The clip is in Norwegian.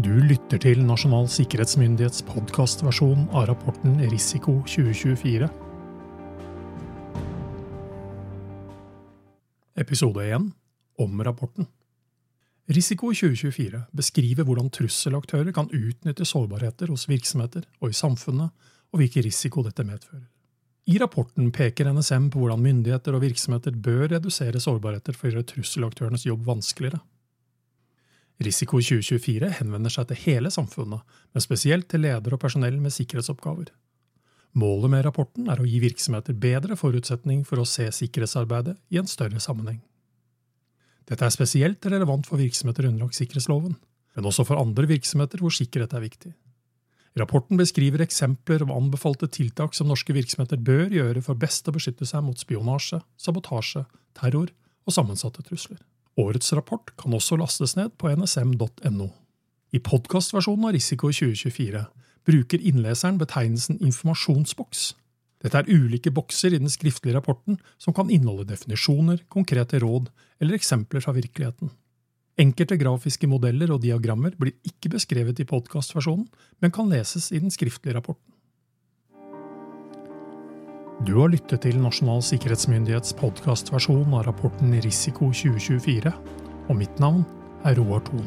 Du lytter til Nasjonal sikkerhetsmyndighets podkastversjon av rapporten Risiko 2024. Episode 1 om rapporten. Risiko 2024 beskriver hvordan trusselaktører kan utnytte sårbarheter hos virksomheter og i samfunnet, og hvilken risiko dette medfører. I rapporten peker NSM på hvordan myndigheter og virksomheter bør redusere sårbarheter for å gjøre trusselaktørenes jobb vanskeligere. Risiko 2024 henvender seg til hele samfunnet, men spesielt til ledere og personell med sikkerhetsoppgaver. Målet med rapporten er å gi virksomheter bedre forutsetning for å se sikkerhetsarbeidet i en større sammenheng. Dette er spesielt relevant for virksomheter underlagt sikkerhetsloven, men også for andre virksomheter hvor sikkerhet er viktig. Rapporten beskriver eksempler av anbefalte tiltak som norske virksomheter bør gjøre for best å beskytte seg mot spionasje, sabotasje, terror og sammensatte trusler. Årets rapport kan også lastes ned på nsm.no. I podkastversjonen av Risiko 2024 bruker innleseren betegnelsen informasjonsboks. Dette er ulike bokser i den skriftlige rapporten som kan inneholde definisjoner, konkrete råd eller eksempler fra virkeligheten. Enkelte grafiske modeller og diagrammer blir ikke beskrevet i podkastversjonen, men kan leses i den skriftlige rapporten. Du har lyttet til Nasjonal sikkerhetsmyndighets podkastversjon av rapporten Risiko 2024, og mitt navn er Roar Thon.